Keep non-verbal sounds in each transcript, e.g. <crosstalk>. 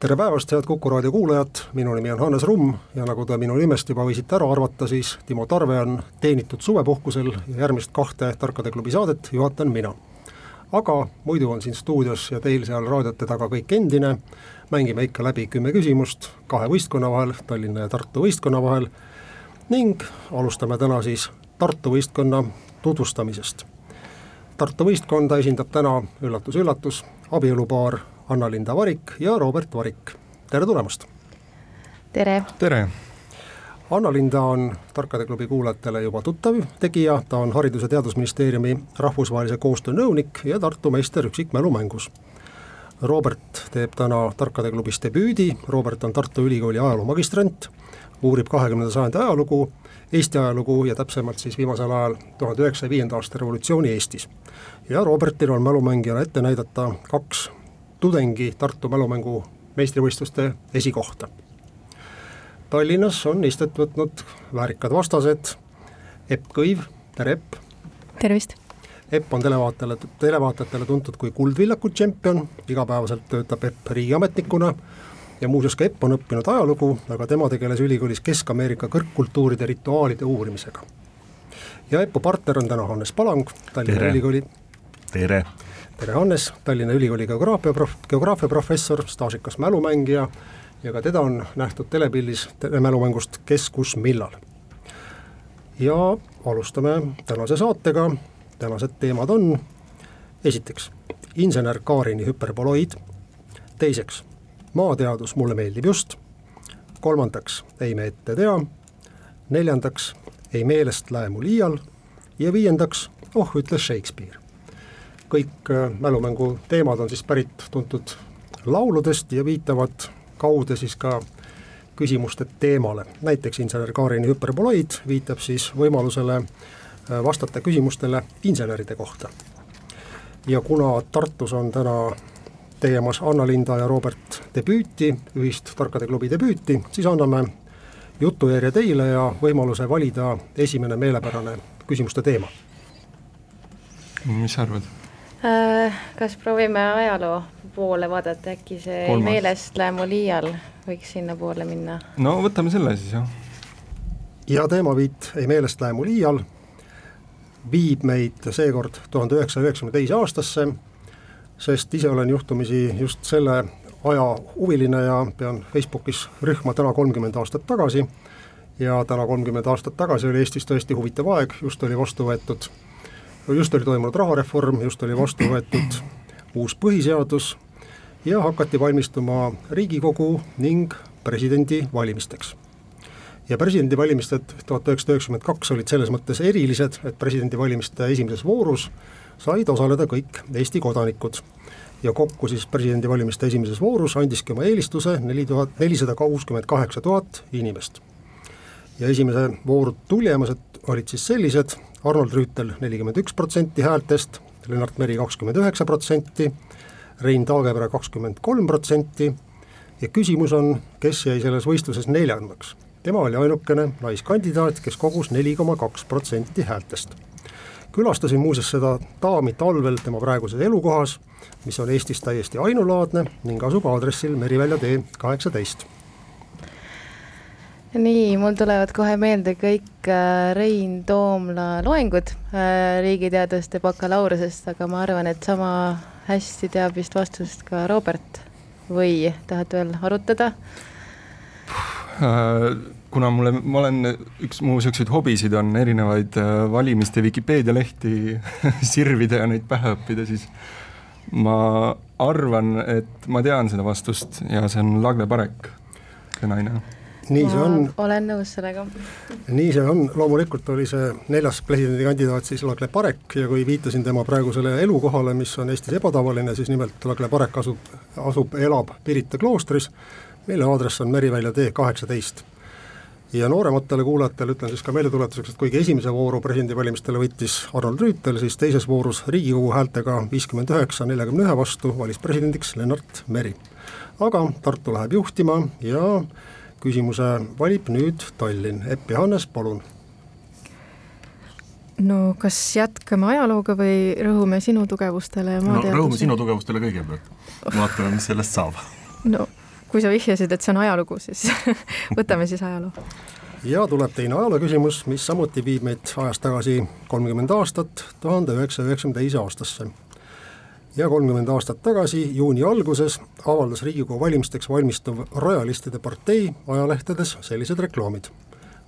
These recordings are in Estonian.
tere päevast, head Kuku raadio kuulajad, minu nimi on Hannes Rumm ja nagu te minu nimest juba võisite ära arvata, siis Timo Tarve on teenitud suvepuhkusel ja järgmist kahte Tarkade klubi saadet juhatan mina. aga muidu on siin stuudios ja teil seal raadiote taga kõik endine, mängime ikka läbi kümme küsimust kahe võistkonna vahel, Tallinna ja Tartu võistkonna vahel, ning alustame täna siis Tartu võistkonna tutvustamisest. Tartu võistkonda esindab täna üllatus-üllatus, abielupaar Anna-Linda Varik ja Robert Varik, tere tulemast! tere! tere! Anna-Linda on Tarkade klubi kuulajatele juba tuttav tegija, ta on Haridus- ja Teadusministeeriumi rahvusvahelise koostöö nõunik ja Tartu meister üksikmälumängus. Robert teeb täna Tarkade klubis debüüdi, Robert on Tartu Ülikooli ajaloo magistrant, uurib kahekümnenda sajandi ajalugu, Eesti ajalugu ja täpsemalt siis viimasel ajal tuhande üheksasaja viienda aasta revolutsiooni Eestis. ja Robertil on mälumängijana ette näidata kaks tudengi Tartu mälumängu meistrivõistluste esikohta. Tallinnas on istet võtnud väärikad vastased, Epp Kõiv, tere Epp! tervist! Epp on televaatajale, televaatajatele tuntud kui Kuldvillaku tšempion, igapäevaselt töötab Epp riigiametnikuna ja muuseas ka Epp on õppinud ajalugu, aga tema tegeles ülikoolis Kesk-Ameerika kõrgkultuuride rituaalide uurimisega. ja Eppu partner on täna Hannes Palang, Tallinna Tere. Ülikooli tere! Tere Hannes, Tallinna Ülikooli geograafia prof-, geograafiaprofessor, staažikas mälumängija ja ka teda on nähtud telepildis telemälumängust Kes, kus, millal. ja alustame tänase saatega, tänased teemad on esiteks, insener Kaarini hüperboloid, teiseks, maateadus mulle meeldib just, kolmandaks, ei me ette tea, neljandaks, ei meelest lähe mul iial. Ja viiendaks, oh, ütles Shakespeare kõik äh, mälumängu teemad on siis pärit tuntud lauludest ja viitavad kaude siis ka küsimuste teemale, näiteks insener Kaarini hüperboloid viitab siis võimalusele äh, vastata küsimustele inseneride kohta. ja kuna Tartus on täna tegemas Anna-Linda ja Robert debüüti, ühist Tarkade klubi debüüti, siis anname jutujärje teile ja võimaluse valida esimene meelepärane küsimuste teema. mis sa arvad? Äh, kas proovime ajaloo poole vaadata, äkki see Kolmas. meelest läheb mul iial, võiks sinnapoole minna? no võtame selle siis jah. ja teemaviit Ei meelest lähe mul iial viib meid seekord tuhande üheksasaja üheksakümne teise aastasse, sest ise olen juhtumisi just selle aja huviline ja pean Facebookis rühma täna kolmkümmend aastat tagasi ja täna kolmkümmend aastat tagasi oli Eestis tõesti huvitav aeg, just oli vastu võetud, just oli toimunud rahareform, just oli vastu võetud uus põhiseadus ja hakati valmistuma Riigikogu ning presidendi valimisteks ja presidendivalimised tuhat üheksasada üheksakümmend kaks olid selles mõttes erilised, et presidendivalimiste esimeses voorus said osaleda kõik Eesti kodanikud. ja kokku siis presidendivalimiste esimeses voorus andiski oma eelistuse neli tuhat, nelisada kuuskümmend kaheksa tuhat inimest. ja esimese vooru tulemused olid siis sellised, Arnold Rüütel nelikümmend üks protsenti häältest, Lennart Meri kakskümmend üheksa protsenti, Rein Taagepera kakskümmend kolm protsenti ja küsimus on, kes jäi selles võistluses neljandaks tema oli ainukene naiskandidaat, kes kogus neli koma kaks protsenti häältest. külastasin muuseas seda daami talvel tema praeguses elukohas, mis on Eestis täiesti ainulaadne ning asub aadressil Merivälja tee kaheksateist. Nii, mul tulevad kohe meelde kõik äh, Rein Toomla loengud äh, riigiteaduste bakalaureusest, aga ma arvan, et sama hästi teab vist vastust ka Robert või tahad veel arutada? Äh, kuna mulle, ma olen, üks mu niisuguseid hobisid on erinevaid valimiste Vikipeedia lehti <laughs> sirvida ja neid pähe õppida, siis ma arvan, et ma tean seda vastust ja see on Lagle Parek, see naine. Nii see on, ma olen nõus sellega. nii see on, loomulikult oli see neljas presidendikandidaat siis Lagle Parek ja kui viitasin tema praegusele elukohale, mis on Eestis ebatavaline, siis nimelt Lagle Parek asub, asub, elab Pirita kloostris mille aadress on Merivälja tee kaheksateist. ja noorematele kuulajatele ütlen siis ka meeldetuletuseks, et kuigi esimese vooru presidendivalimistele võttis Arnold Rüütel, siis teises voorus Riigikogu häältega viiskümmend üheksa neljakümne ühe vastu valis presidendiks Lennart Meri. aga Tartu läheb juhtima ja küsimuse valib nüüd Tallinn, Epp Johannes, palun no kas jätkame ajalooga või rõhume sinu tugevustele ja no rõhume sinu tugevustele kõigepealt, vaatame, mis sellest saab. <laughs> no kui sa vihjasid, et see on ajalugu, siis <laughs> võtame siis ajaloo. ja tuleb teine ajaloo küsimus, mis samuti viib meid ajas tagasi kolmkümmend aastat, tuhande üheksasaja üheksakümne teise aastasse. Ja kolmkümmend aastat tagasi, juuni alguses, avaldas Riigikogu valimisteks valmistuv Rojalistide partei ajalehtedes sellised reklaamid.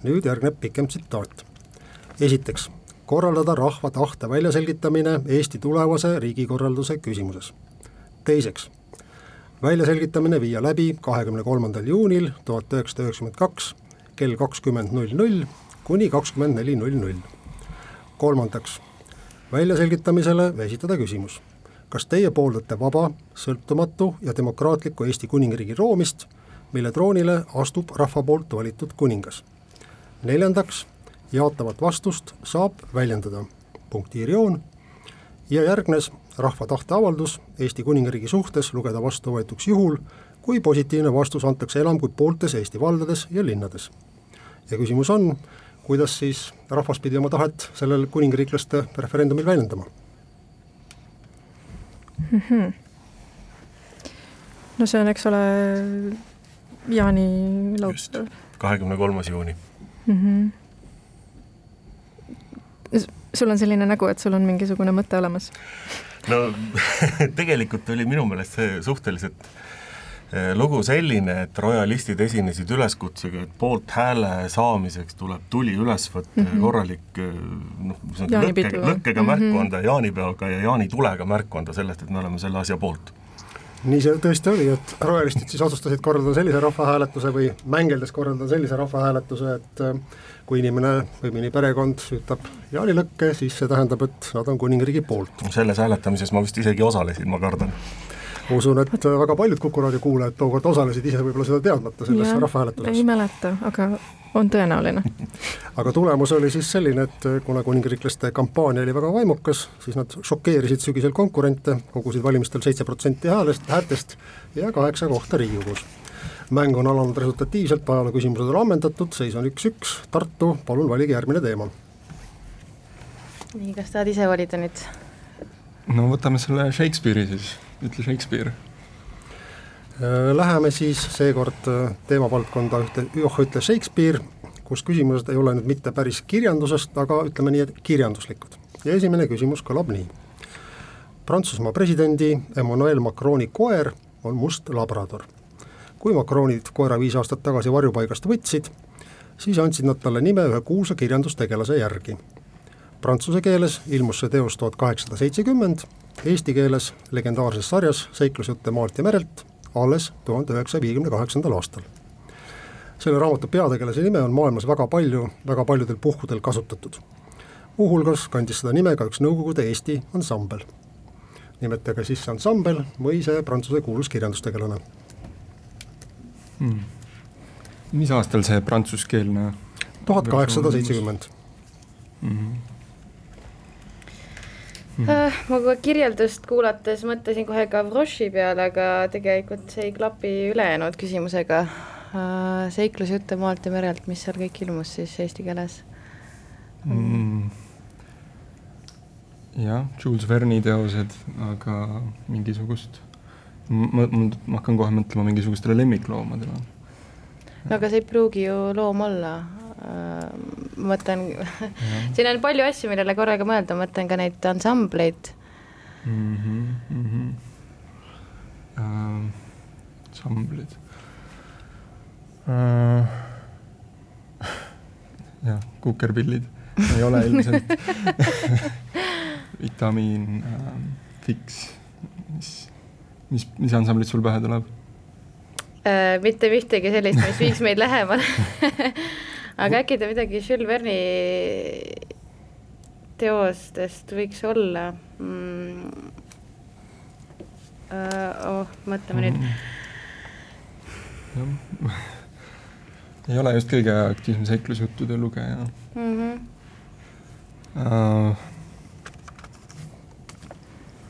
nüüd järgneb pikem tsitaat. esiteks korraldada rahva tahte väljaselgitamine Eesti tulevase riigikorralduse küsimuses. teiseks, väljaselgitamine viia läbi kahekümne kolmandal juunil tuhat üheksasada üheksakümmend kaks kell kakskümmend null null kuni kakskümmend neli null null. kolmandaks, väljaselgitamisele esitada küsimus, kas teie pooldate vaba, sõltumatu ja demokraatliku Eesti Kuningriigi loomist, mille troonile astub rahva poolt valitud kuningas. neljandaks jaatavat vastust saab väljendada, punktiirjoon, ja järgnes rahva tahteavaldus Eesti Kuningriigi suhtes lugeda vastuvõetuks juhul, kui positiivne vastus antakse enam kui pooltes Eesti valdades ja linnades. ja küsimus on, kuidas siis rahvas pidi oma tahet sellel kuningriiklaste referendumil väljendama mm? -hmm. no see on, eks ole, jaanilaupäev. kahekümne kolmas juuni mm. -hmm sul on selline nägu, et sul on mingisugune mõte olemas? no <laughs> tegelikult oli minu meelest see suhteliselt eh, lugu selline, et rojalistid esinesid üleskutsega, et poolthääle saamiseks tuleb tuli üles võtta mm -hmm. korralik eh, noh, lõkkega, lõkkega märku mm -hmm. anda jaanipeoga ja jaanitulega märku anda sellest, et me oleme selle asja poolt nii see tõesti oli, et rohelistid siis otsustasid korraldada sellise rahvahääletuse või mängeldes korraldada sellise rahvahääletuse, et äh, kui inimene või mõni perekond ütleb jaanilõkke, siis see tähendab, et nad on kuningriigi poolt. selles hääletamises ma vist isegi osalesin, ma kardan ma usun, et väga paljud Kuku raadio kuulajad tookord osalesid ise võib-olla seda teadmata selles rahvahääletuses. ei mäleta, aga on tõenäoline <laughs> aga tulemus oli siis selline, et kuna kuningriiklaste kampaania oli väga vaimukas, siis nad šokeerisid sügisel konkurente, kogusid valimistel seitse protsenti häälest, häältest ja kaheksa kohta Riigikogus. mäng on alanud resultatiivselt, ajaloo küsimused on ammendatud, seis on üks-üks, Tartu, palun valige järgmine teema. nii, kas tahad ise valida nüüd? no võtame selle Shakespeare'i siis, ütle Shakespeare Äh, läheme siis seekord äh, teemavaldkonda ühte, oh ütle Shakespeare, kus küsimused ei ole nüüd mitte päris kirjandusest, aga ütleme nii, et kirjanduslikud. ja esimene küsimus kõlab nii. Prantsusmaa presidendi Emmanuel Macroni koer on must labrador. kui Macronid koera viis aastat tagasi varjupaigast võtsid, siis andsid nad talle nime ühe kuulsa kirjandustegelase järgi. Prantsuse keeles ilmus see teos tuhat kaheksasada seitsekümmend, eesti keeles legendaarses sarjas Seiklusjutte maalt ja merelt alles tuhande üheksasaja viiekümne kaheksandal aastal. selle raamatu peategelase nime on maailmas väga palju, väga paljudel puhkudel kasutatud. muuhulgas kandis seda nime ka üks Nõukogude Eesti ansambel. nimetage siis see ansambel või see Prantsuse kuulus kirjandustegelane hmm.. mis aastal see prantsuskeelne tuhat kaheksasada seitsekümmend. -hmm. ma kohe kirjeldust kuulates mõtlesin kohe Gavroši peale, aga tegelikult see ei klapi ülejäänud küsimusega uh,. seiklusjutte maalt ja merelt, mis seal kõik ilmus siis eesti keeles mm.? jah, Jules Verne'i teosed, aga mingisugust, ma, ma, ma hakkan kohe mõtlema mingisugustele lemmikloomadele. no aga see ei pruugi ju loom olla, ma mõtlen, <laughs> siin on palju asju, millele korraga mõelda, mõtlen ka neid ansambleid mm. -hmm, mm -hmm. Uh, ansamblid uh,. <laughs> jah, kukerpillid ei ole ilmselt <laughs> vitamiin uh,, Fix, mis, mis, mis ansamblid sul pähe tuleb uh,? mitte ühtegi sellist, mis viiks meid lähemale aga äkki ta midagi Jules Verne'i teostest võiks olla mm.? Uh, oh, mõtleme mm. nüüd. jah, ei ole just kõige aktiivsem seiklusjuttude lugeja mm. -hmm. Uh,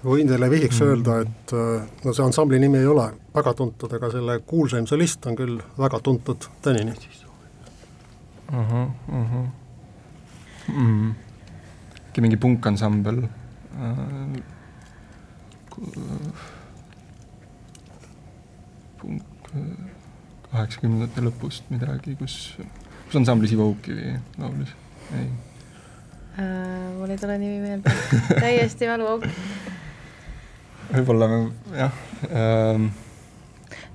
võin teile vihiks Mm. öelda, et äh, no see ansambli nimi ei ole väga tuntud, aga selle kuulsaim solist on küll väga tuntud tänini. Ahah, ahah. Mm.. äkki mingi punkansambel uh,. punk kaheksakümnendate lõpust midagi, kus, kus ansamblis Ivo Ukivi laulis, ei. Uh, mul ei tule nimi meelde. Täiesti mäluauk. võib-olla jah ähm,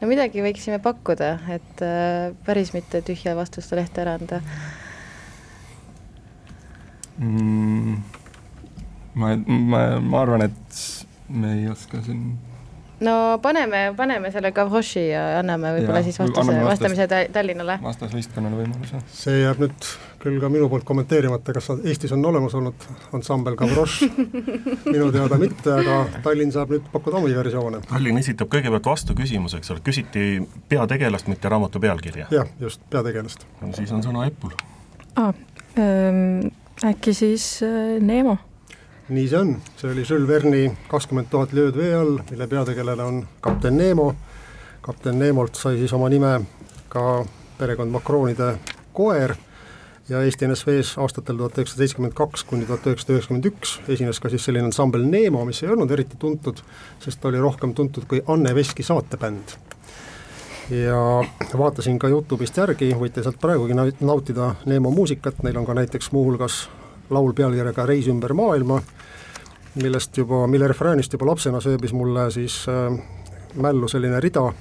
no midagi võiksime pakkuda, et uh, päris mitte tühja vastuste lehte ära anda. mm, ma, ma, ma arvan, et me ei oska siin no paneme, paneme selle Gavroši ja anname võib-olla siis vastuse, vastamise Ta- Tallinnale. vastasvõistkonnale võimaluse. see jääb nüüd küll ka minu poolt kommenteerimata, kas Eestis on olemas olnud ansambel Gavroš <laughs> minu teada mitte, aga Tallinn saab nüüd pakkuda omi versioone. Tallinn esitab kõigepealt vastuküsimuse, eks ole, küsiti peategelast, mitte raamatu pealkirja. jah, just, peategelast. siis on sõna Epul. ah,. äkki siis äh, Neemo nii see on, see oli Jules Verne'i kakskümmend tuhat lööd vee all, mille peategelane on kapten Nemo. kapten Nemolt sai siis oma nime ka perekond Macronide koer ja Eesti NSV-s aastatel tuhat üheksasada seitsekümmend kaks kuni tuhat üheksasada üheksakümmend üks esines ka siis selline ansambel Nemo, mis ei olnud eriti tuntud, sest ta oli rohkem tuntud kui Anne Veski saatebänd. ja vaatasin ka Youtube'ist järgi, võite sealt praegugi nautida Nemo muusikat, neil on ka näiteks muuhulgas laul pealkirjaga Reis ümber maailma, millest juba, mille refräänist juba lapsena sööbis mulle siis äh, mällu selline rida,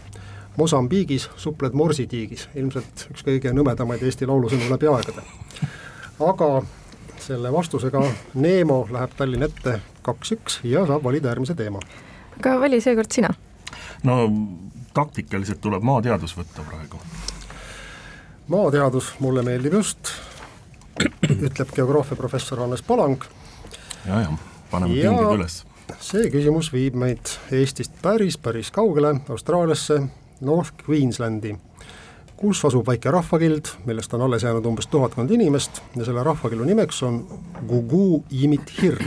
Mosambiigis supled morsitiigis, ilmselt üks kõige nõmedamaid Eesti laulusõnu läbi aegade. aga selle vastusega Neemo läheb Tallinn ette kaks-üks ja saab valida järgmise teema. aga vali seekord sina. no taktikaliselt tuleb maateadus võtta praegu. maateadus mulle meeldib just, ütleb geograafiaprofessor Hannes Palang. ja, ja paneme pinged üles. see küsimus viib meid Eestist päris, päris kaugele, Austraaliasse, North Queenslandi, kus asub väike rahvakild, millest on alles jäänud umbes tuhatkond inimest ja selle rahvakillu nimeks on Gugu Yimit Hir.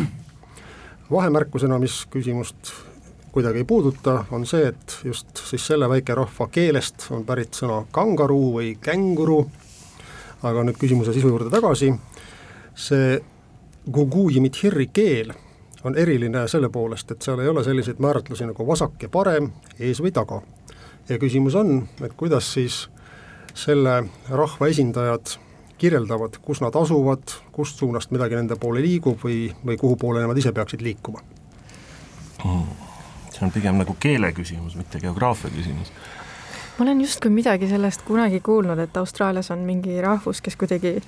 vahemärkusena, mis küsimust kuidagi ei puuduta, on see, et just siis selle väikerahva keelest on pärit sõna kangaruu või känguru, aga nüüd küsimuse sisu juurde tagasi, see Gugu Yimit Hirri keel on eriline selle poolest, et seal ei ole selliseid määratlusi nagu vasak ja parem, ees või taga. Ja küsimus on, et kuidas siis selle rahva esindajad kirjeldavad, kus nad asuvad, kust suunast midagi nende poole liigub või, või kuhu poole nemad ise peaksid liikuma. see on pigem nagu keele küsimus, mitte geograafia küsimus. ma olen justkui midagi sellest kunagi kuulnud, et Austraalias on mingi rahvus, kes kuidagi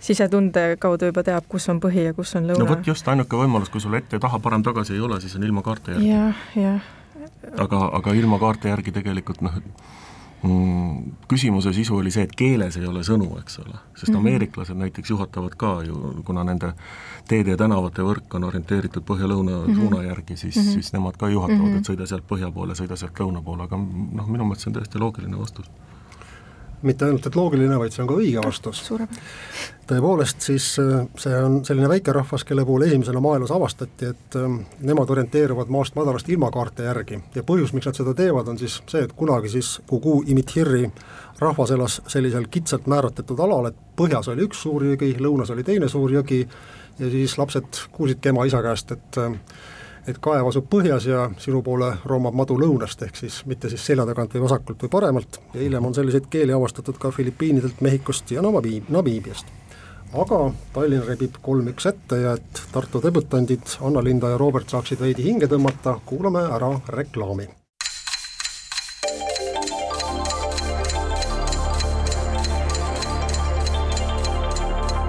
sisetunde kaudu juba teab, kus on põhi ja kus on lõuna. no vot just, ainuke võimalus, kui sul ette ja taha parem-tagasi ei ole, siis on ilma kaarte järgi. jah, jah. Aga, aga ilma kaarte järgi tegelikult noh, mm, küsimuse sisu oli see, et keeles ei ole sõnu, eks ole, sest Mhm. ameeriklased näiteks juhatavad ka ju, kuna nende teede ja tänavate võrk on orienteeritud põhja-lõuna -hmm. suuna järgi, siis mm, -hmm. siis nemad ka juhatavad et sõida sealt põhja poole, sõida sealt lõuna poole, aga noh, minu meelest see on täiesti loogiline vastus. Mitte ainult, et loogiline, vaid see on ka õige vastus. suurepärane. tõepoolest, siis äh, see on selline väikerahvas, kelle puhul esimesena maailmas avastati, et ähm, nemad orienteeruvad maast madalast ilmakaarte järgi ja põhjus, miks nad seda teevad, on siis see, et kunagi siis Gugu Imithirri rahvas elas sellisel kitsalt määratletud alal, et põhjas oli üks suur jõgi, lõunas oli teine suur jõgi ja siis lapsed kuulsidki ema-isa käest, et äh, et kaev asub põhjas ja sinu poole roomab madu lõunast, ehk siis mitte siis selja tagant või vasakult või paremalt ja hiljem on selliseid keeli avastatud ka Filipiinidelt, Mehhikost ja Namiib-, Namiibiast. aga Tallinn rebib kolm-üks ette ja et Tartu debütandid Anna-Linda ja Robert saaksid veidi hinge tõmmata, kuulame ära reklaami.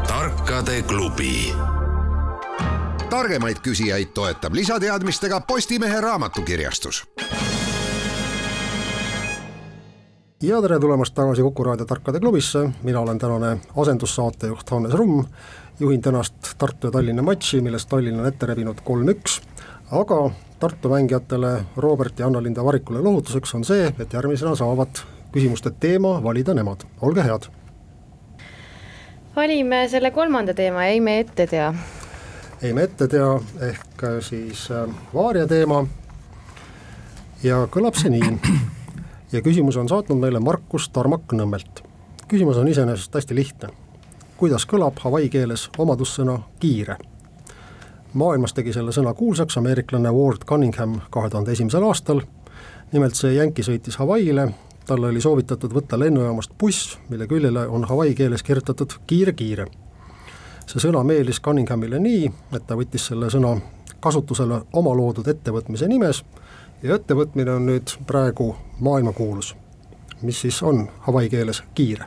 tarkade klubi targemaid küsijaid toetab lisateadmistega Postimehe raamatukirjastus. ja tere tulemast tagasi Kuku raadio Tarkade klubisse, mina olen tänane asendussaatejuht Hannes Rumm, juhin tänast Tartu ja Tallinna matši, milles Tallinn on ette rebinud kolm-üks, aga Tartu mängijatele Robert ja Anna-Linda Varikule lohutuseks on see, et järgmisena saavad küsimuste teema valida nemad, olge head. valime selle kolmanda teema, ei me ette tea. Ei me ette tea, ehk siis äh, Vaarja teema ja kõlab see nii. ja küsimuse on saatnud meile Markus Tarmak Nõmmelt. küsimus on iseenesest hästi lihtne. kuidas kõlab hawaii keeles omadussõna kiire? maailmas tegi selle sõna kuulsaks ameeriklane Ward Cunningham kahe tuhande esimesel aastal. nimelt see jänki sõitis Hawaii'le, talle oli soovitatud võtta lennujaamast buss, mille küljele on hawaii keeles kirjutatud kiire-kiire. See sõna meeldis Cunninghamile nii, et ta võttis selle sõna kasutusele oma loodud ettevõtmise nimes ja ettevõtmine on nüüd praegu maailmakuulus, mis siis on hawaii keeles kiire.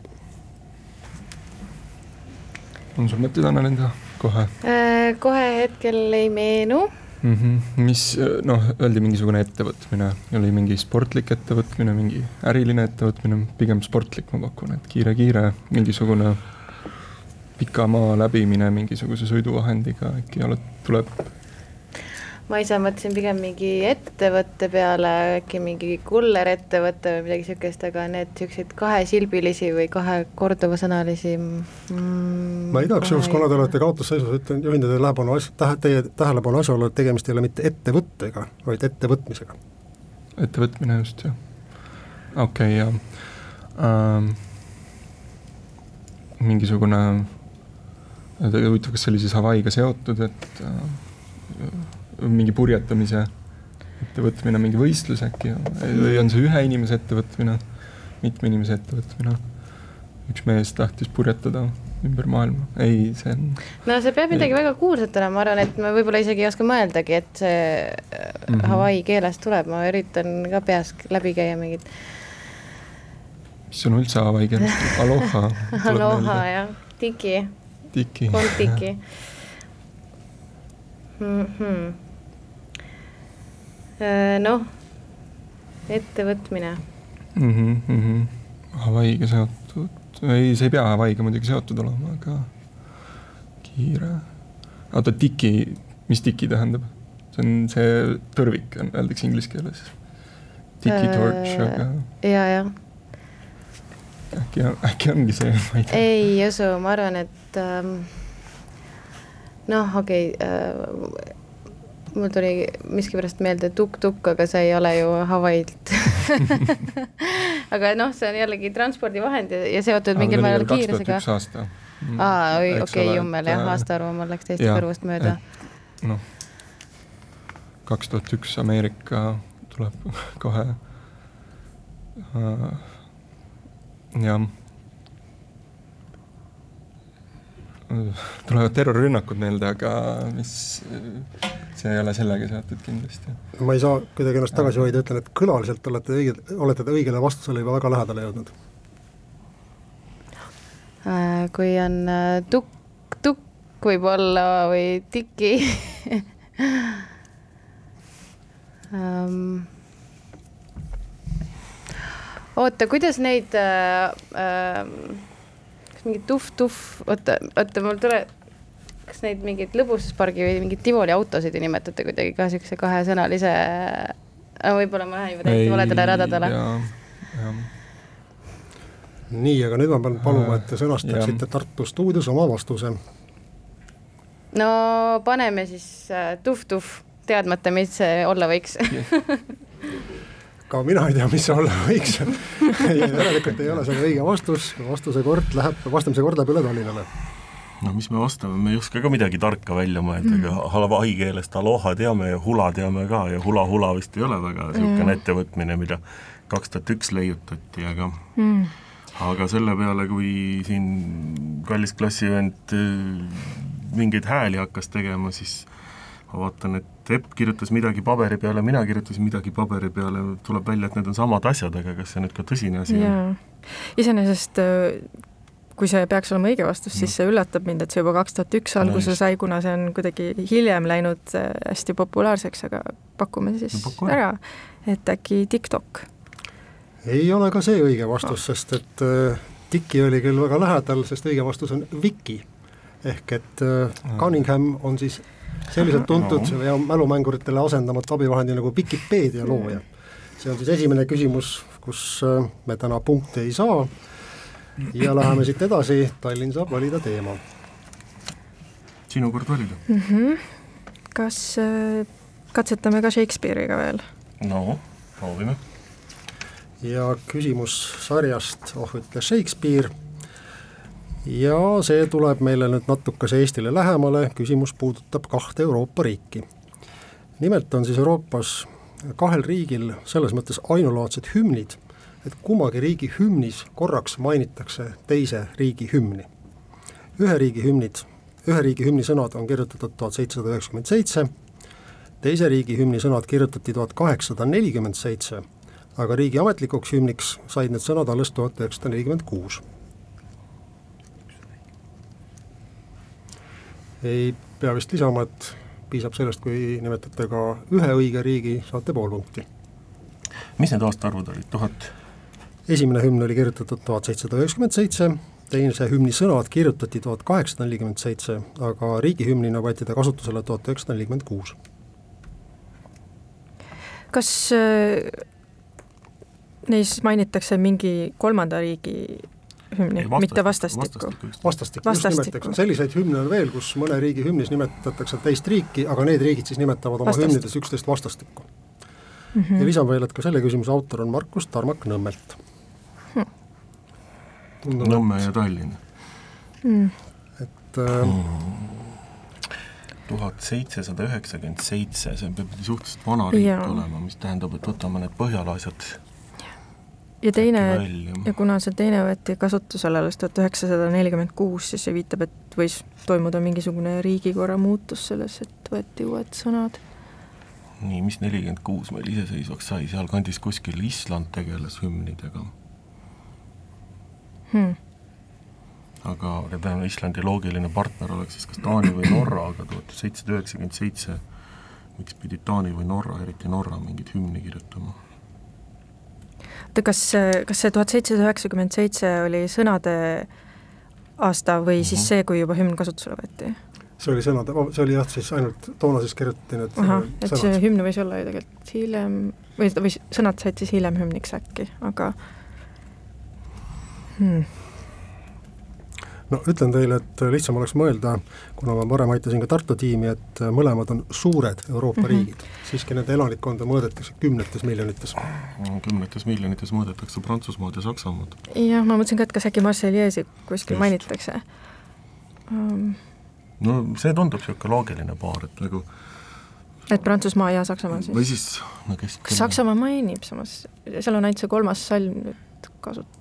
on sul mõtteid, Anna-Linda, kohe? Äh, kohe hetkel ei meenu mm. -hmm. mis noh, öeldi mingisugune ettevõtmine, oli mingi sportlik ettevõtmine, mingi äriline ettevõtmine, pigem sportlik ma pakun, et kiire-kiire, mingisugune pika maa läbimine mingisuguse sõiduvahendiga äkki oled, tuleb ma ise mõtlesin pigem mingi ettevõtte peale, äkki mingi kullerettevõte või midagi niisugust, aga need niisuguseid kahesilbilisi või kahe korduvasõnalisi mm, ma igaks juhuks, kuna te olete kaotusseisus, ütlen, juhin teie tähelepanu as-, tähe-, teie tähelepanu asjaolu, et tegemist ei ole mitte ettevõttega, vaid ettevõtmisega. ettevõtmine just, jah. okei okay,, jah ähm,. mingisugune, huvitav, kas see oli siis Hawaii'ga seotud, et äh, mingi purjetamise ettevõtmine, mingi võistlus äkki või on see ühe inimese ettevõtmine, mitme inimese ettevõtmine? üks mees tahtis purjetada ümber maailma, ei, see on. no see peab midagi ei. väga kuulsat olema, ma arvan, et me võib-olla isegi ei oska mõeldagi, et see mm -hmm. Hawaii keelest tuleb, ma üritan ka peas läbi käia mingid. mis on üldse Hawaii keelest, aloha. aloha jah, tiki. Tiki. kontiki mm. -hmm Äh, noh, ettevõtmine mm. -hmm, mm -hmm. Hawaii'ga seotud, ei, see ei pea Hawaii'ga muidugi seotud olema, aga kiire. oota, tiki, mis tiki tähendab? see on see tõrvik, öeldakse inglise keeles. Tiki torch, äh, aga. ja, jah. äkki, äkki ongi see, <laughs> ma ei tea. ei usu, ma arvan, et ähm, noh, okei okay, äh, mul tuli miskipärast meelde tuk-tuk, aga see ei ole ju Hawaiilt <laughs> aga noh, see on jällegi transpordivahend ja, ja seotud mingil määral kiirusega. aasta. Mm. aa, oi, okei, jummel jah, aastaarvu mul läks täiesti kõrvust mööda. noh, kaks tuhat üks Ameerika tuleb <laughs> kohe uh,. jah tulevad terrorirünnakud meelde, aga mis, see ei ole sellega seotud kindlasti. ma ei saa kuidagi ennast tagasi hoida, ütlen, et kõlaliselt olete õige, olete te õigele vastusele juba väga lähedale jõudnud. Äh, kui on äh, tukk, tukk võib-olla või tiki um, <laughs> oota, kuidas neid äh, äh, mingi tuhv-tuhv, oota, oota, mul tuleb, kas neid mingeid lõbustuspargi või mingeid Tivoli autosid ei nimetate kuidagi ka niisuguse kahesõnalise, võib-olla ma lähen juba täiesti valedele radadele. nii, aga nüüd ma pean paluma, et te sõnastaksite Tartu stuudios oma vastuse. no paneme siis äh, tuhv-tuhv, teadmata, mis see olla võiks <laughs> ka mina ei tea, mis see olla võiks <laughs> järelikult ei ole see õige vastus, vastuse kord läheb, vastamise kord läheb üle Tallinnale. no mis me vastame, me ei oska ka midagi tarka välja mõelda mm., ega halavai keelest aloha teame ja hula teame ka ja hula-hula vist ei ole väga niisugune mm. ettevõtmine, mida kaks tuhat üks leiutati, aga mm. aga selle peale, kui siin kallis klassivend äh, mingeid hääli hakkas tegema, siis ma vaatan, et Epp kirjutas midagi paberi peale, mina kirjutasin midagi paberi peale, tuleb välja, et need on samad asjad, aga kas see nüüd ka tõsine asi on? iseenesest äh, kui see peaks olema õige vastus, siis see üllatab mind, et see juba kaks tuhat üks alguse sai, kuna see on kuidagi hiljem läinud äh, hästi populaarseks, aga pakume siis no, paku ära, et äkki TikTok? ei ole ka see õige vastus, sest et äh, Tiki oli küll väga lähedal, sest õige vastus on Viki. ehk et äh, Cunningham on siis selliselt tuntud ja mälumänguritele asendamatu abivahendi nagu Vikipeedia looja. see on siis esimene küsimus, kus äh, me täna punkti ei saa ja <clears throat> läheme siit edasi, Tallinn saab valida teema. sinu kord valida mm. -hmm. kas äh, katsetame ka Shakespeare'iga veel? no, proovime. ja küsimus sarjast Oh ütle Shakespeare ja see tuleb meile nüüd natukese Eestile lähemale, küsimus puudutab kahte Euroopa riiki. nimelt on siis Euroopas kahel riigil selles mõttes ainulaadsed hümnid, et kummagi riigi hümnis korraks mainitakse teise riigi hümni. ühe riigi hümnid, ühe riigi hümni sõnad on kirjutatud tuhat seitsesada üheksakümmend seitse, teise riigi hümni sõnad kirjutati tuhat kaheksasada nelikümmend seitse, aga riigi ametlikuks hümniks said need sõnad alles tuhat üheksasada nelikümmend kuus ei pea vist lisama, et piisab sellest, kui nimetate ka ühe õige riigi, saate pool punkti. mis need aastaarvud olid, tuhat? esimene hümn oli kirjutatud tuhat seitsesada üheksakümmend seitse, teise hümni sõnad kirjutati tuhat kaheksasada nelikümmend seitse, aga riigihümnina võeti ta kasutusele tuhat üheksasada nelikümmend kuus. kas äh, neis mainitakse mingi kolmanda riigi hümni, mitte vastastikku? vastastikku, just nimelt, eks selliseid hümne on veel, kus mõne riigi hümnis nimetatakse teist riiki, aga need riigid siis nimetavad oma Vastastik. hümnides üksteist vastastikku mm. -hmm. ja lisan veel, et ka selle küsimuse autor on Markus Tarmak Nõmmelt hm.. Nõmme ja Tallinn mm.. et äh, tuhat seitsesada üheksakümmend seitse, see peab suhteliselt vana riik olema, mis tähendab, et võtame need Põhjala asjad ja teine, ja kuna see teine võeti kasutusele alles tuhat üheksasada nelikümmend kuus, siis see viitab, et võis toimuda mingisugune riigikorra muutus selles, et võeti uued sõnad. nii, mis nelikümmend kuus meil iseseisvaks sai, sealkandis kuskil Island tegeles hümnidega. Hmm.. aga, aga tähendab, Islandi loogiline partner oleks siis kas Taani või Norra, aga tuhat seitsesada üheksakümmend seitse miks pidid Taani või Norra, eriti Norra, mingit hümni kirjutama oota, kas, kas see tuhat seitsesada üheksakümmend seitse oli sõnade aasta või mm -hmm. siis see, kui juba hümn kasutusele võeti? see oli sõnade, see oli jah, siis ainult toona siis kirjutati need ahah, et sõnad. see hümn võis olla ju tegelikult hiljem, või, või sõnad said siis hiljem hümniks äkki, aga hmm no ütlen teile, et lihtsam oleks mõelda, kuna ma varem aitasin ka Tartu tiimi, et mõlemad on suured Euroopa mm -hmm. riigid, siiski nende elanikkonda mõõdetakse kümnetes miljonites. kümnetes miljonites mõõdetakse Prantsusmaad ja Saksamaad. jah, ma mõtlesin ka, et kas äkki Marseillaise'i kuskil Just. mainitakse um.... no see tundub niisugune loogiline paar, et nagu et Prantsusmaa ja Saksamaa siis? või siis, no kes kas Saksamaa mainib samas, seal on ainult see kolmas salm nüüd kasut-,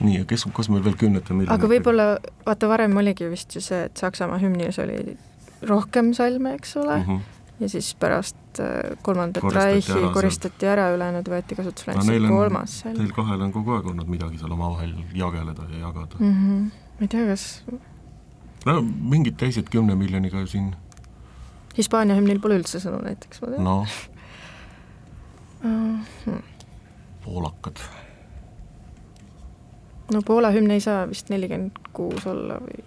nii, ja kes, kus meil veel kümnete miljonite aga võib-olla, vaata varem oligi vist ju see, et Saksamaa hümnis oli rohkem salme, eks ole mm, -hmm. ja siis pärast äh, kolmandat Reichi koristati ära, ülejäänud võeti kasutusele ainult no, see kolmas salm. Teil kahel on kogu aeg olnud midagi seal omavahel jageleda ja jagada mm. -hmm. ma ei tea, kas no mingid teised kümne miljoniga siin Hispaania hümnil pole üldse sõnu näiteks, ma tean. noh <laughs> uh, hmm. poolakad no Poola hümn ei saa vist nelikümmend kuus olla või?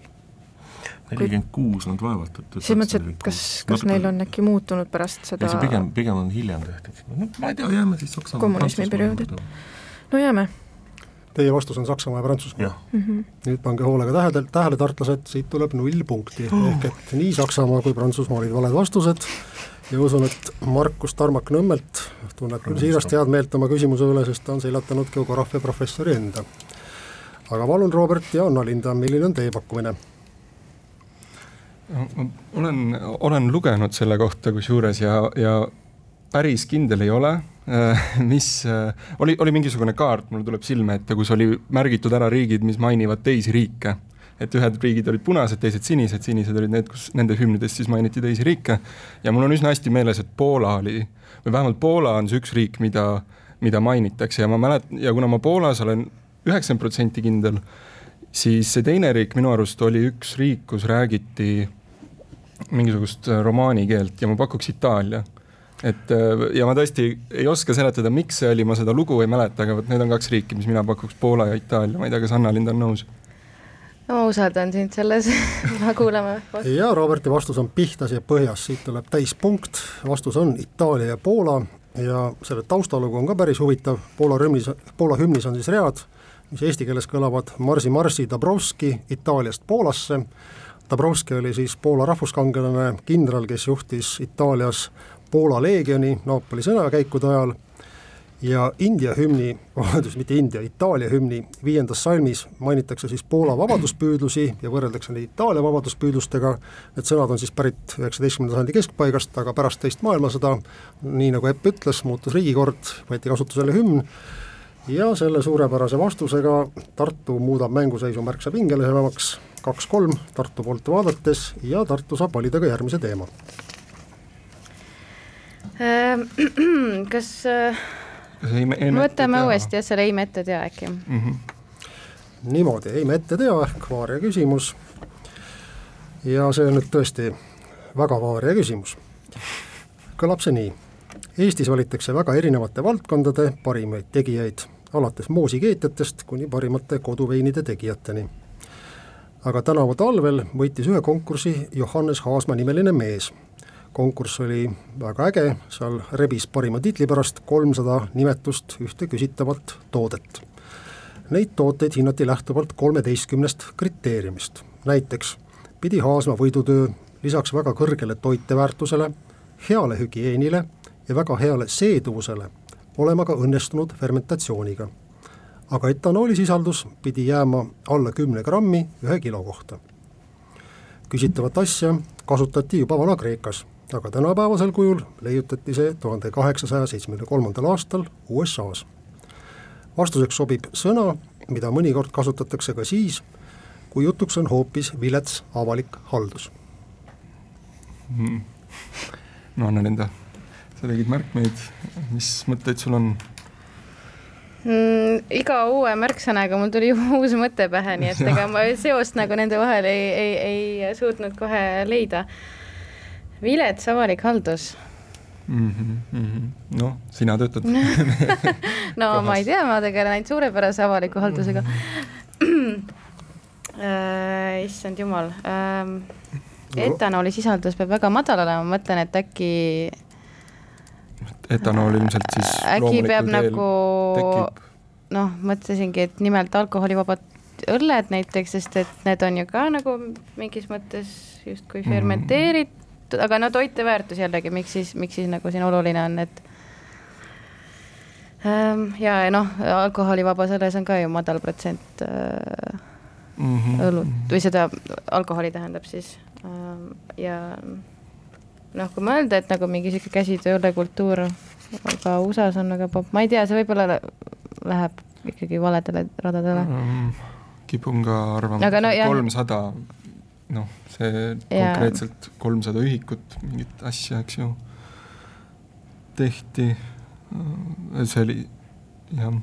nelikümmend kuus nad vaevalt, et selles mõttes, et kas, kas neil on äkki muutunud pärast seda ei, see pigem, pigem on hiljem tehtud, no ma ei tea, jääme siis Saksamaa kommunismi perioodit. no jääme. Teie vastus on Saksamaa ja Prantsusmaa mm. -hmm. nüüd pange hoolega tähele, tähele, tartlased, siit tuleb null punkti oh., ehk et nii Saksamaa kui Prantsusmaa olid valed vastused ja usun, et Markus Tarmak Nõmmelt tunneb küll siirast head meelt oma küsimuse üle, sest ta on seljatanud geograafia professori enda aga palun, Robert ja Anna-Linda, milline on teie pakkumine? olen, olen lugenud selle kohta kusjuures ja, ja päris kindel ei ole, äh, <laughs> mis, äh, oli, oli mingisugune kaart, mul tuleb silme ette, kus oli märgitud ära riigid, mis mainivad teisi riike. et ühed riigid olid punased, teised sinised, sinised olid need, kus nende hümnides siis mainiti teisi riike. ja mul on üsna hästi meeles, et Poola oli, või vähemalt Poola on see üks riik, mida, mida mainitakse ja ma mäletan, ja kuna ma Poolas olen üheksakümmend protsenti kindel, siis see teine riik minu arust oli üks riik, kus räägiti mingisugust äh, romaani keelt ja ma pakuks Itaalia. et äh, ja ma tõesti ei oska seletada, miks see oli, ma seda lugu ei mäleta, aga vot need on kaks riiki, mis mina pakuks, Poola ja Itaalia, ma ei tea, kas Anna-Lind on nõus? no ma usaldan sind selles. <laughs> Ma kuulame. <laughs> ja Roberti vastus on pihtas ja põhjas, siit tuleb täispunkt, vastus on Itaalia ja Poola. Ja selle taustalugu on ka päris huvitav, Poola hümnis, Poola hümnis on siis read, mis eesti keeles kõlavad Marsi, Marsi, Dabrowski Itaaliast Poolasse, Dabrowski oli siis Poola rahvuskangelane, kindral, kes juhtis Itaalias Poola leegioni Napoli sõjakäikude ajal. Ja India hümni, <laughs> vabandust, mitte India, Itaalia hümni viiendas salmis mainitakse siis Poola vabaduspüüdlusi ja võrreldakse neid Itaalia vabaduspüüdlustega, need sõnad on siis pärit üheksateistkümnenda sajandi keskpaigast, aga pärast teist maailmasõda, nii nagu Epp ütles, muutus riigikord, võeti kasutusele hümn ja selle suurepärase vastusega Tartu muudab mänguseisu märksa pingelisemaks, kaks-kolm Tartu poolt vaadates ja Tartu saab valida ka järgmise teema. <clears throat> kas äh, võtame uuesti jah, selle eime ette tea äkki mm. -hmm. niimoodi, eime ette tea ehk vaaria küsimus. ja see on nüüd tõesti väga vaaria küsimus. kõlab see nii. Eestis valitakse väga erinevate valdkondade parimaid tegijaid, alates moosikeetjatest kuni parimate koduveinide tegijateni. aga tänavu talvel võitis ühe konkursi Johannes Haasma nimeline mees konkurss oli väga äge, seal rebis parima tiitli pärast kolmsada nimetust ühte küsitavat toodet. Neid tooteid hinnati lähtuvalt kolmeteistkümnest kriteeriumist, näiteks pidi Haasma võidutöö lisaks väga kõrgele toiteväärtusele, heale hügieenile ja väga heale seeduvusele olema ka õnnestunud fermentatsiooniga. aga etanoolisisaldus pidi jääma alla kümne grammi ühe kilo kohta. küsitavat asja kasutati juba Vana-Kreekas aga tänapäevasel kujul leiutati see tuhande kaheksasaja seitsmekümne kolmandal aastal USA-s. vastuseks sobib sõna, mida mõnikord kasutatakse ka siis, kui jutuks on hoopis vilets avalik haldus mm.. no anna enda, sa tegid märkmeid, mis mõtteid sul on? Mm, iga uue märksõnaga mul tuli <laughs> uus mõte pähe, nii et ega ma <laughs> seost nagu nende vahel ei, ei, ei suutnud kohe leida vilets avalik haldus mm. -hmm, mm -hmm. noh, sina töötad <laughs> no Kohas. ma ei tea, ma tegelen ainult suurepärase avaliku haldusega mm. <clears throat> äh, issand jumal ähm,, etanoolisisaldus peab väga madal olema, ma mõtlen, et äkki etanool ilmselt siis äkki peab nagu noh, mõtlesingi, et nimelt alkoholivabad õlled näiteks, sest et need on ju ka nagu mingis mõttes justkui mhm. fermenteeritud tehtud, aga no toiteväärtus jällegi, miks siis, miks siis nagu siin oluline on, et ähm, ja noh, alkoholivabas õlles on ka ju madal protsent äh, mm -hmm. õlut või seda alkoholi tähendab siis ähm, ja noh, kui mõelda, et nagu mingi sihuke käsitöö õllekultuur, aga USA-s on väga popp, ma ei tea, see võib-olla läheb ikkagi valedele radadele mm,. kipun ka arvama, kolmsada no, noh, see ja. konkreetselt kolmsada ühikut, mingit asja, eks ju, tehti, see oli jah,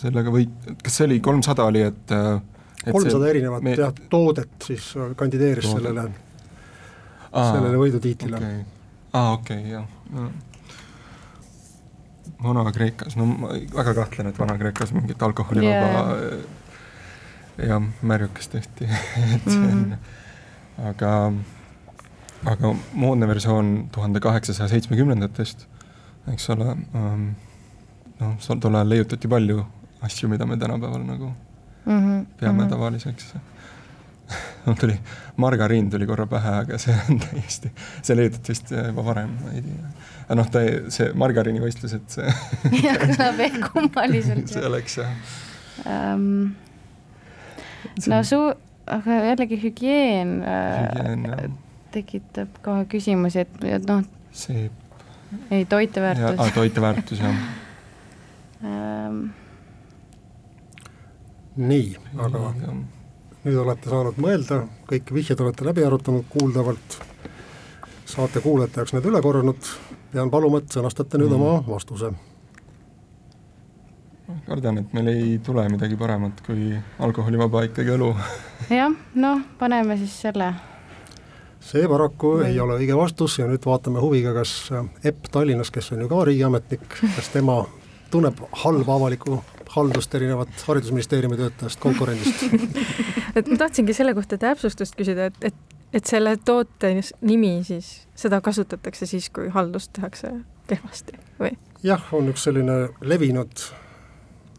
sellega või, kas see oli kolmsada oli, et kolmsada erinevat me... jah, toodet siis kandideeris toodet. sellele, sellele võidutiitlile. okay.. aa, okei okay,, jah. No.. Vana-Kreekas, no ma väga kahtlen, et Vana-Kreekas mingit alkoholivaba yeah. jah, märjukest tehti. <laughs> Et see on mm -hmm aga, aga moodne versioon tuhande kaheksasaja seitsmekümnendatest, eks ole um,, noh, tol ajal leiutati palju asju, mida me tänapäeval nagu mm -hmm, peame mm -hmm. tavaliseks mul <laughs> tuli, margariin tuli korra pähe, aga see on täiesti, see leiutati vist juba varem, ma ei tea. aga noh, ta, see margariinivõistlused, see <laughs> jah, kõlab veel kummaliselt. <laughs> see oleks jah um,. no su-, aga jällegi hügieen, hügieen äh, tekitab kohe küsimusi, et, et noh. seep. ei, toiteväärtus. aa, toiteväärtus, jah ähm. nii, aga. Nüüd olete saanud mõelda, kõik vihjed olete läbi arutanud kuuldavalt, saate kuulajate jaoks need üle korranud, pean paluma, et sõnastate nüüd mm. oma vastuse kardan, et meil ei tule midagi paremat kui alkoholivaba ikkagi õlu. <laughs> jah, noh, paneme siis selle. see paraku Või... ei ole õige vastus ja nüüd vaatame huviga, kas Epp Tallinnas, kes on ju ka riigiametnik, kas tema tunneb halba avalikku haldust erinevat Haridusministeeriumi töötajast konkurendist <laughs> et ma tahtsingi selle kohta täpsustust küsida, et, et, et selle toote nimi siis, seda kasutatakse siis, kui haldust tehakse kehvasti või? jah, on üks selline levinud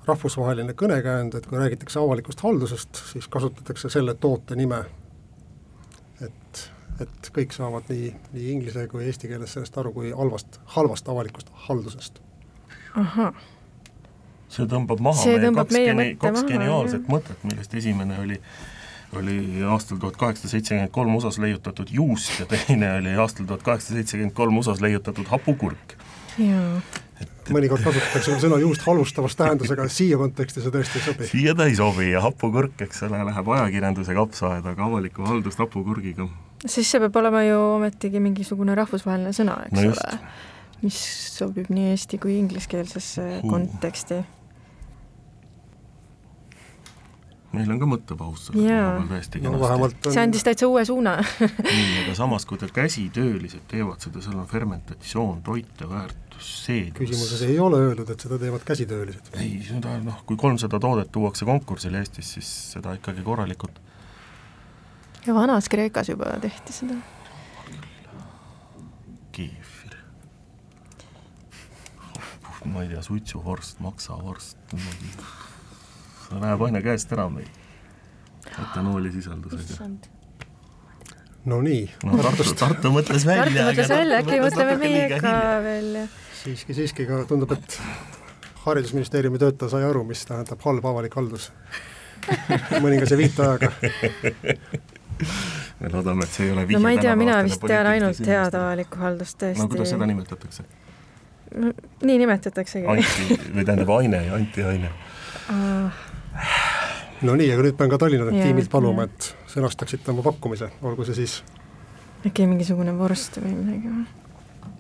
rahvusvaheline kõnekäänd, et kui räägitakse avalikust haldusest, siis kasutatakse selle toote nime. et, et kõik saavad nii, nii inglise kui eesti keeles sellest aru, kui halvast, halvast avalikust haldusest. ahah see tõmbab maha see meie tõmbab kaks, meie geni-, kaks maha, geniaalset jah. mõtet, millest esimene oli oli aastal tuhat kaheksasada seitsekümmend kolm USA-s leiutatud juust ja teine oli aastal tuhat kaheksasada seitsekümmend kolm USA-s leiutatud hapukurk. jaa. mõnikord kasutatakse sõna juust halvustavas tähendusega, siia konteksti see tõesti ei sobi. siia ta ei sobi ja hapukurk, eks ole, läheb ajakirjanduse kapsaaeda, aga avalikku haldust hapukurgiga. siis see peab olema ju ometigi mingisugune rahvusvaheline sõna, eks No just. ole, mis sobib nii eesti kui ingliskeelsesse konteksti. Meil on ka mõttepaus selle koha peal täiesti no kenasti. vähemalt see andis täitsa uue suuna nii, aga samas, kui te käsitöölised teevad seda, seal on fermentatsioon, toiteväärtus, see küsimuses ei ole öeldud, et seda teevad käsitöölised. ei, seda noh, kui kolmsada toodet tuuakse konkursile Eestis, siis seda ikkagi korralikult ja vanas Kreekas juba tehti seda. keefir. ma ei tea, suitsuvorst, maksavorst, see läheb aina käest ära meil etanoolisisaldusega. no nii, no Tartu, Tartu mõtles välja. Tartu mõtles välja, äkki mõtleme meie ka välja. siiski, siiski ka tundub, et haridusministeeriumi töötaja sai aru, mis tähendab halb avalik haldus mõningase viiteajaga. me loodame, et see ei ole no ma ei tea, mina vist tean ainult head avalikku haldust tõesti. no kuidas seda nimetatakse? nii nimetataksegi. anti, või tähendab aine ja antiaine. No nii, aga nüüd pean ka Tallinna Jaa, tiimilt paluma, et sõnastaksite oma pakkumise, olgu see siis äkki mingisugune vorst või midagi või?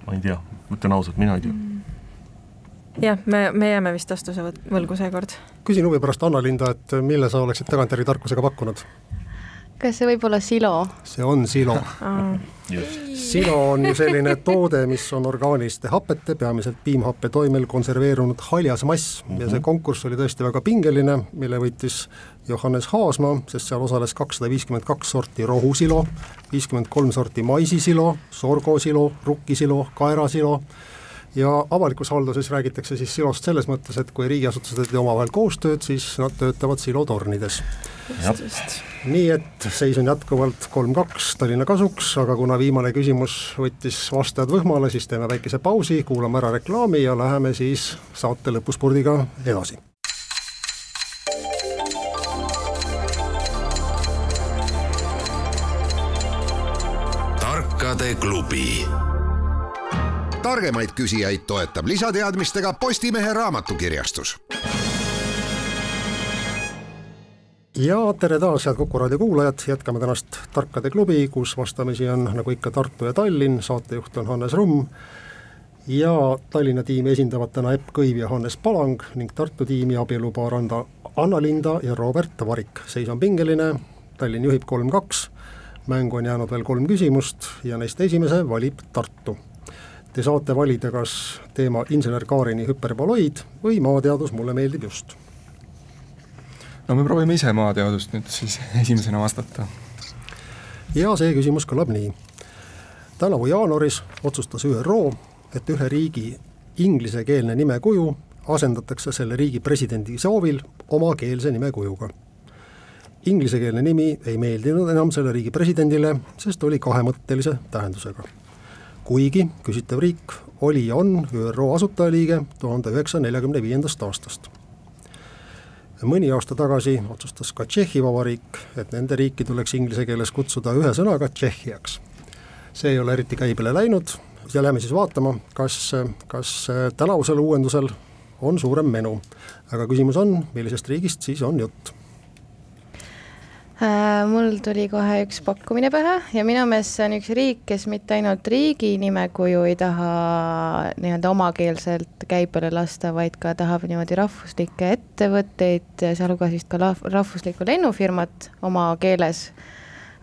ma ei tea, ütlen ausalt, mina ei tea. jah, me, me jääme vist vastuse võlgu seekord. küsin huvi pärast Anna-Linda, et mille sa oleksid tagantjärgi tarkusega pakkunud? Kas see võib olla silo? see on silo. just. silo on ju selline toode, mis on orgaaniliste hapete, peamiselt piimhappe toimel konserveerunud haljas mass mm -hmm. ja see konkurss oli tõesti väga pingeline, mille võitis Johannes Haasmaa, sest seal osales kakssada viiskümmend kaks sorti rohusilo, viiskümmend kolm sorti maisisilo, sorgosilo, rukkisilo, kaerasilo ja avalikus halduses räägitakse siis silost selles mõttes, et kui riigiasutused ei tee omavahel koostööd, siis nad töötavad silotornides. nii et seis on jätkuvalt kolm-kaks Tallinna kasuks, aga kuna viimane küsimus võttis vastajad võhmale, siis teeme väikese pausi, kuulame ära reklaami ja läheme siis saate lõpuspurdiga edasi. tarkade klubi. Targemaid küsijaid toetab lisateadmistega Postimehe raamatukirjastus. Ja tere taas, head Kuku raadio kuulajad, jätkame tänast Tarkade klubi, kus vastamisi on nagu ikka Tartu ja Tallinn, saatejuht on Hannes Rumm. Ja Tallinna tiimi esindavad täna Epp Kõiv ja Hannes Palang ning Tartu tiimi abielupaar on ta Anna-Linda ja Robert Varik. seis on pingeline, Tallinn juhib kolm-kaks, mängu on jäänud veel kolm küsimust ja neist esimese valib Tartu. Te saate valida kas teema insener Kaarini hüperboloid või maateadus mulle meeldib just no me proovime ise maateadust nüüd siis <laughs> esimesena vastata. ja see küsimus kõlab nii. tänavu jaanuaris otsustas ÜRO, et ühe riigi inglisekeelne nimekuju asendatakse selle riigi presidendi soovil omakeelse nimekujuga. Inglisekeelne nimi ei meeldinud enam selle riigi presidendile, sest oli kahemõttelise tähendusega. Kuigi küsitav riik oli ja on ÜRO asutajaliige tuhande üheksasaja neljakümne viiendast aastast mõni aasta tagasi otsustas ka Tšehhi Vabariik, et nende riiki tuleks inglise keeles kutsuda ühe sõnaga Tšehhiaks. see ei ole eriti käibele läinud ja lähme siis vaatama, kas, kas tänavusel uuendusel on suurem menu. aga küsimus on, millisest riigist siis on jutt? Äh, mul tuli kohe üks pakkumine pähe ja minu meelest see on üks riik, kes mitte ainult riigi nimekuju ei taha nii-öelda omakeelselt käibele lasta, vaid ka tahab niimoodi rahvuslikke ettevõtteid, sealhulgas vist ka rahvuslikku lennufirmat oma keeles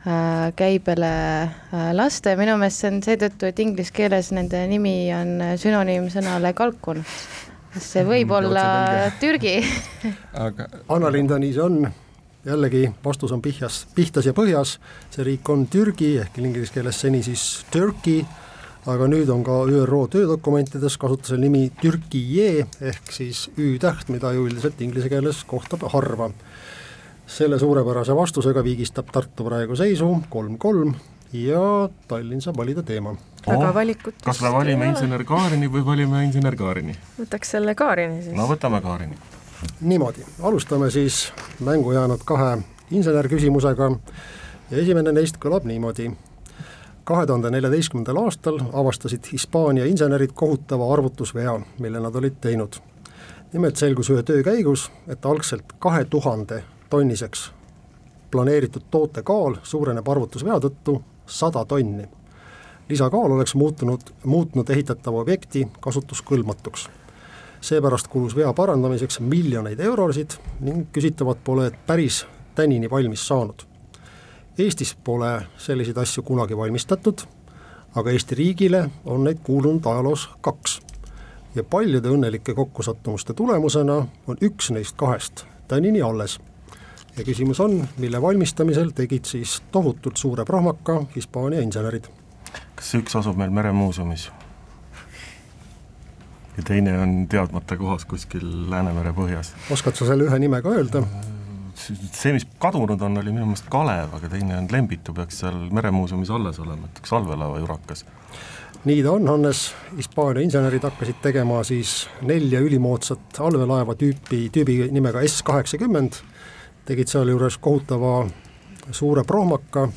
äh, käibele äh, lasta ja minu meelest see on seetõttu, et inglise keeles nende nimi on sünonüüm sõnale kalkun. see võib olla Türgi? <laughs> aga Anna-Linda, nii see on, jällegi vastus on pihjas, pihtas ja põhjas, see riik on Türgi ehk inglise keeles seni siis Turkey, aga nüüd on ka ÜRO töödokumentides kasutusel nimi Türki J ehk siis Ü-täht, mida ju üldiselt inglise keeles kohtab harva. selle suurepärase vastusega viigistab Tartu praegu seisu kolm-kolm ja Tallinn saab valida teema. aga oh, valikut kas me valime insener Kaarini või valime insener Kaarini? võtaks selle Kaarini siis. no võtame Kaarini. Niimoodi, alustame siis mängu jäänud kahe insenerküsimusega ja esimene neist kõlab niimoodi kahe tuhande neljateistkümnendal aastal avastasid Hispaania insenerid kohutava arvutusvea, mille nad olid teinud. nimelt selgus ühe töö käigus, et algselt kahe tuhande tonniseks planeeritud toote kaal suureneb arvutusvea tõttu sada tonni. lisakaal oleks muutunud, muutnud ehitatava objekti kasutuskõlbmatuks. Seepärast kulus vea parandamiseks miljoneid eurosid ning küsitavat pole päris tänini valmis saanud Eestis pole selliseid asju kunagi valmistatud, aga Eesti riigile on neid kuulunud ajaloos kaks. ja paljude õnnelike kokkusattumuste tulemusena on üks neist kahest tänini alles. ja küsimus on, mille valmistamisel tegid siis tohutult suure prahmaka Hispaania insenerid. kas üks asub meil Meremuuseumis? Ja teine on teadmata kohas kuskil Läänemere põhjas. oskad sa selle ühe nime ka öelda? see, mis kadunud on, oli minu meelest Kalev, aga teine on Lembitu, peaks seal Meremuuseumis alles olema, et üks allveelaeva jurakas. nii ta on, Hannes, Hispaania insenerid hakkasid tegema siis nelja ülimoodsat allveelaeva tüüpi, tüübi nimega S kaheksakümmend, tegid sealjuures kohutava suure prohmaka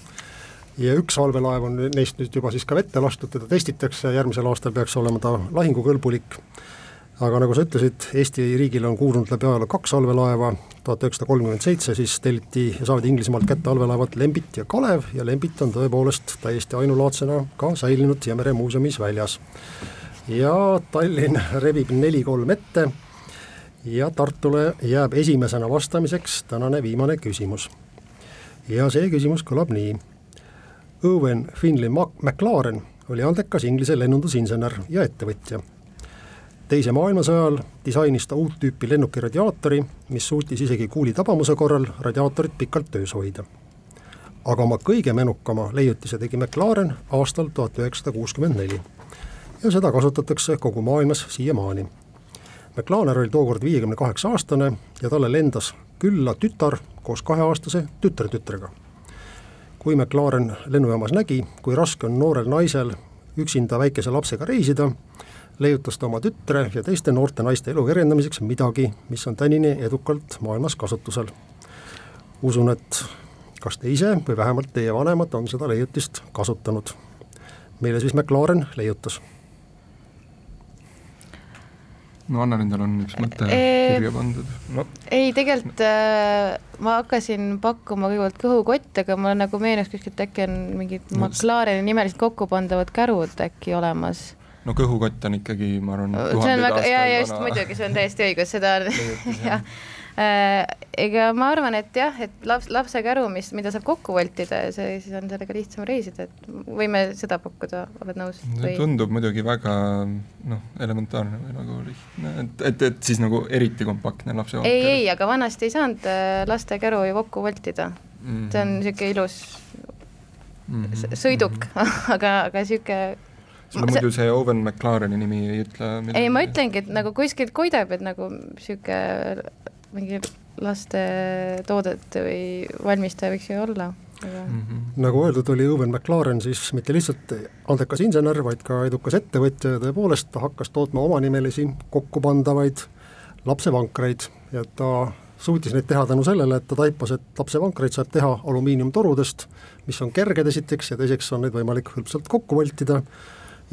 ja üks allveelaev on neist nüüd juba siis ka vette lastud, teda testitakse, järgmisel aastal peaks olema ta lahingukõlbulik aga nagu sa ütlesid, Eesti riigile on kuulunud läbi ajaloo kaks allveelaeva, tuhat üheksasada kolmkümmend seitse siis telliti ja saadi Inglismaalt kätte allveelaevad Lembit ja Kalev ja Lembit on tõepoolest täiesti ainulaadsena ka säilinud Siemere muuseumis väljas. ja Tallinn rebib neli-kolm ette ja Tartule jääb esimesena vastamiseks tänane viimane küsimus. ja see küsimus kõlab nii. Owen Finley McLaren oli andekas Inglise lennundusinsener ja ettevõtja teise maailmasõja ajal disainis ta uut tüüpi lennuki radiaatori, mis suutis isegi kuuli tabamuse korral radiaatorit pikalt töös hoida. aga oma kõige menukama leiutise tegi McLaren aastal tuhat üheksasada kuuskümmend neli ja seda kasutatakse kogu maailmas siiamaani. McLaren oli tookord viiekümne kaheksa aastane ja talle lendas külla tütar koos kaheaastase tütretütrega. Kui McLaren lennujaamas nägi, kui raske on noorel naisel üksinda väikese lapsega reisida, leiutas ta oma tütre ja teiste noorte naiste elu kergendamiseks midagi, mis on tänini edukalt maailmas kasutusel. usun, et kas te ise või vähemalt teie vanemad on seda leiutist kasutanud. mille siis McLaren leiutas? No Anna-Lindal on üks mõte eee, kirja pandud. no.. ei, tegelikult äh, ma hakkasin pakkuma kõigepealt kõhukotte, aga mulle nagu meenus kuskilt äkki on mingid no, McLareni nimelised kokkupandavad kärud äkki olemas. No kõhukott on ikkagi, ma arvan, see on väga, ja just muidugi, see on täiesti õigus, seda jah. <laughs> Äh, ega ma arvan, et jah, et laps, lapse käru, mis, mida saab kokku voltida ja see, siis on sellega lihtsam reisida, et võime seda pakkuda, oled nõus? see tundub muidugi väga noh, elementaarne või nagu lihtne, et, et, et siis nagu eriti kompaktne lapse ei, ei, aga vanasti ei saanud äh, laste käru ju kokku voltida mm. -hmm. see on niisugune ilus mm -hmm. sõiduk mm, -hmm. <laughs> aga, aga niisugune sul muidu see Owen McLareni nimi ei ütle ei, ma ütlengi, et nagu kuskilt koidab, et nagu sihuke mingi lastetoodet või valmistaja võiks ju olla aga mm. -hmm. nagu öeldud, oli Owen McLaren siis mitte lihtsalt andekas insener, vaid ka edukas ettevõtja ja tõepoolest ta hakkas tootma omanimelisi kokkupandavaid lapsevankreid ja ta suutis neid teha tänu sellele, et ta taipas, et lapsevankreid saab teha alumiiniumtorudest, mis on kerged esiteks ja teiseks on neid võimalik hõlpsalt kokku voltida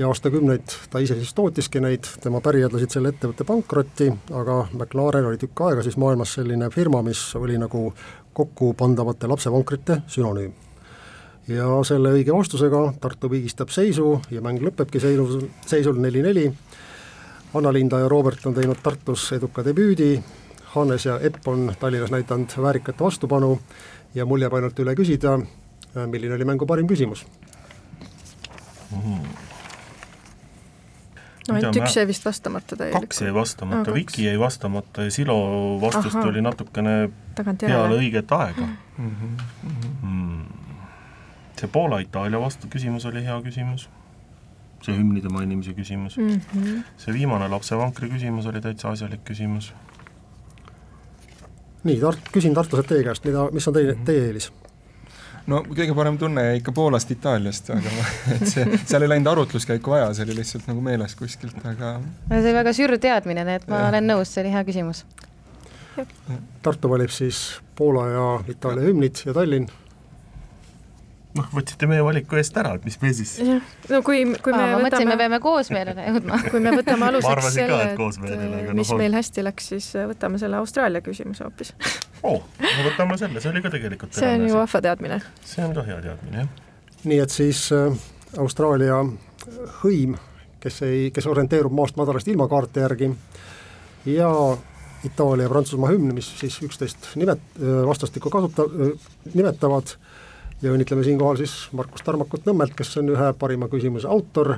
ja aastakümneid ta ise siis tootiski neid, tema pärijad lasid selle ettevõtte pankrotti, aga McLaren oli tükk aega siis maailmas selline firma, mis oli nagu kokkupandavate lapsevankrite sünonüüm. ja selle õige vastusega Tartu viigistab seisu ja mäng lõpebki seisu, seisul neli-neli, Anna-Linda ja Robert on teinud Tartus eduka debüüdi, Hannes ja Epp on Tallinnas näidanud väärikat vastupanu ja mul jääb ainult üle küsida, milline oli mängu parim küsimus mm? -hmm no ainult üks jäi vist vastamata täielikult. kaks jäi vastamata no,, Viki jäi vastamata ja Silo vastus Aha. tuli natukene peale õiget aega mm. -hmm. Mm. see Poola-Itaalia vastu küsimus oli hea küsimus see hümnide mainimise küsimus mm. -hmm. see viimane lapsevankri küsimus oli täitsa asjalik küsimus. nii, Tart-, küsin tartlaselt teie käest, mida, mis on teie, teie eelis? No kõige parem tunne jäi ikka Poolast, Itaaliast, aga ma, <laughs> et see, seal ei läinud arutluskäiku vaja, see oli lihtsalt nagu meeles kuskilt, aga see oli väga sür teadmine, nii et ma ja. olen nõus, see oli hea küsimus. Tartu valib siis Poola ja Itaalia hümnid ja Tallinn noh, võtsite meie valiku eest ära, et mis me siis. no kui, kui me Aa, ma võtame. mõtlesin, me peame koosmeelele jõudma <laughs> kui me võtame aluseks selle, et, et mis meil hästi läks, siis võtame selle Austraalia küsimuse hoopis <laughs> oo, no võtame selle, see oli ka tegelikult. see on ju vahva teadmine. see on ka hea teadmine, jah. nii et siis äh, Austraalia hõim, kes ei, kes orienteerub maast madalast ilmakaarte järgi ja Itaalia ja Prantsusmaa hümn, mis siis üksteist nimet-, vastastikku kasuta-, nimetavad ja õnnitleme siinkohal siis Markus Tarmakut Nõmmelt, kes on ühe parima küsimuse autor,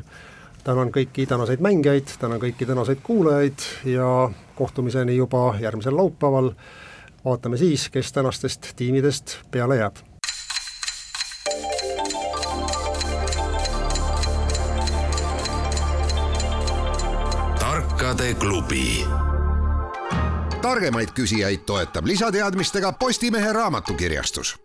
tänan kõiki tänaseid mängijaid, tänan kõiki tänaseid kuulajaid ja kohtumiseni juba järgmisel laupäeval, vaatame siis, kes tänastest tiimidest peale jääb. tarkade klubi. Targemaid küsijaid toetab lisateadmistega Postimehe raamatukirjastus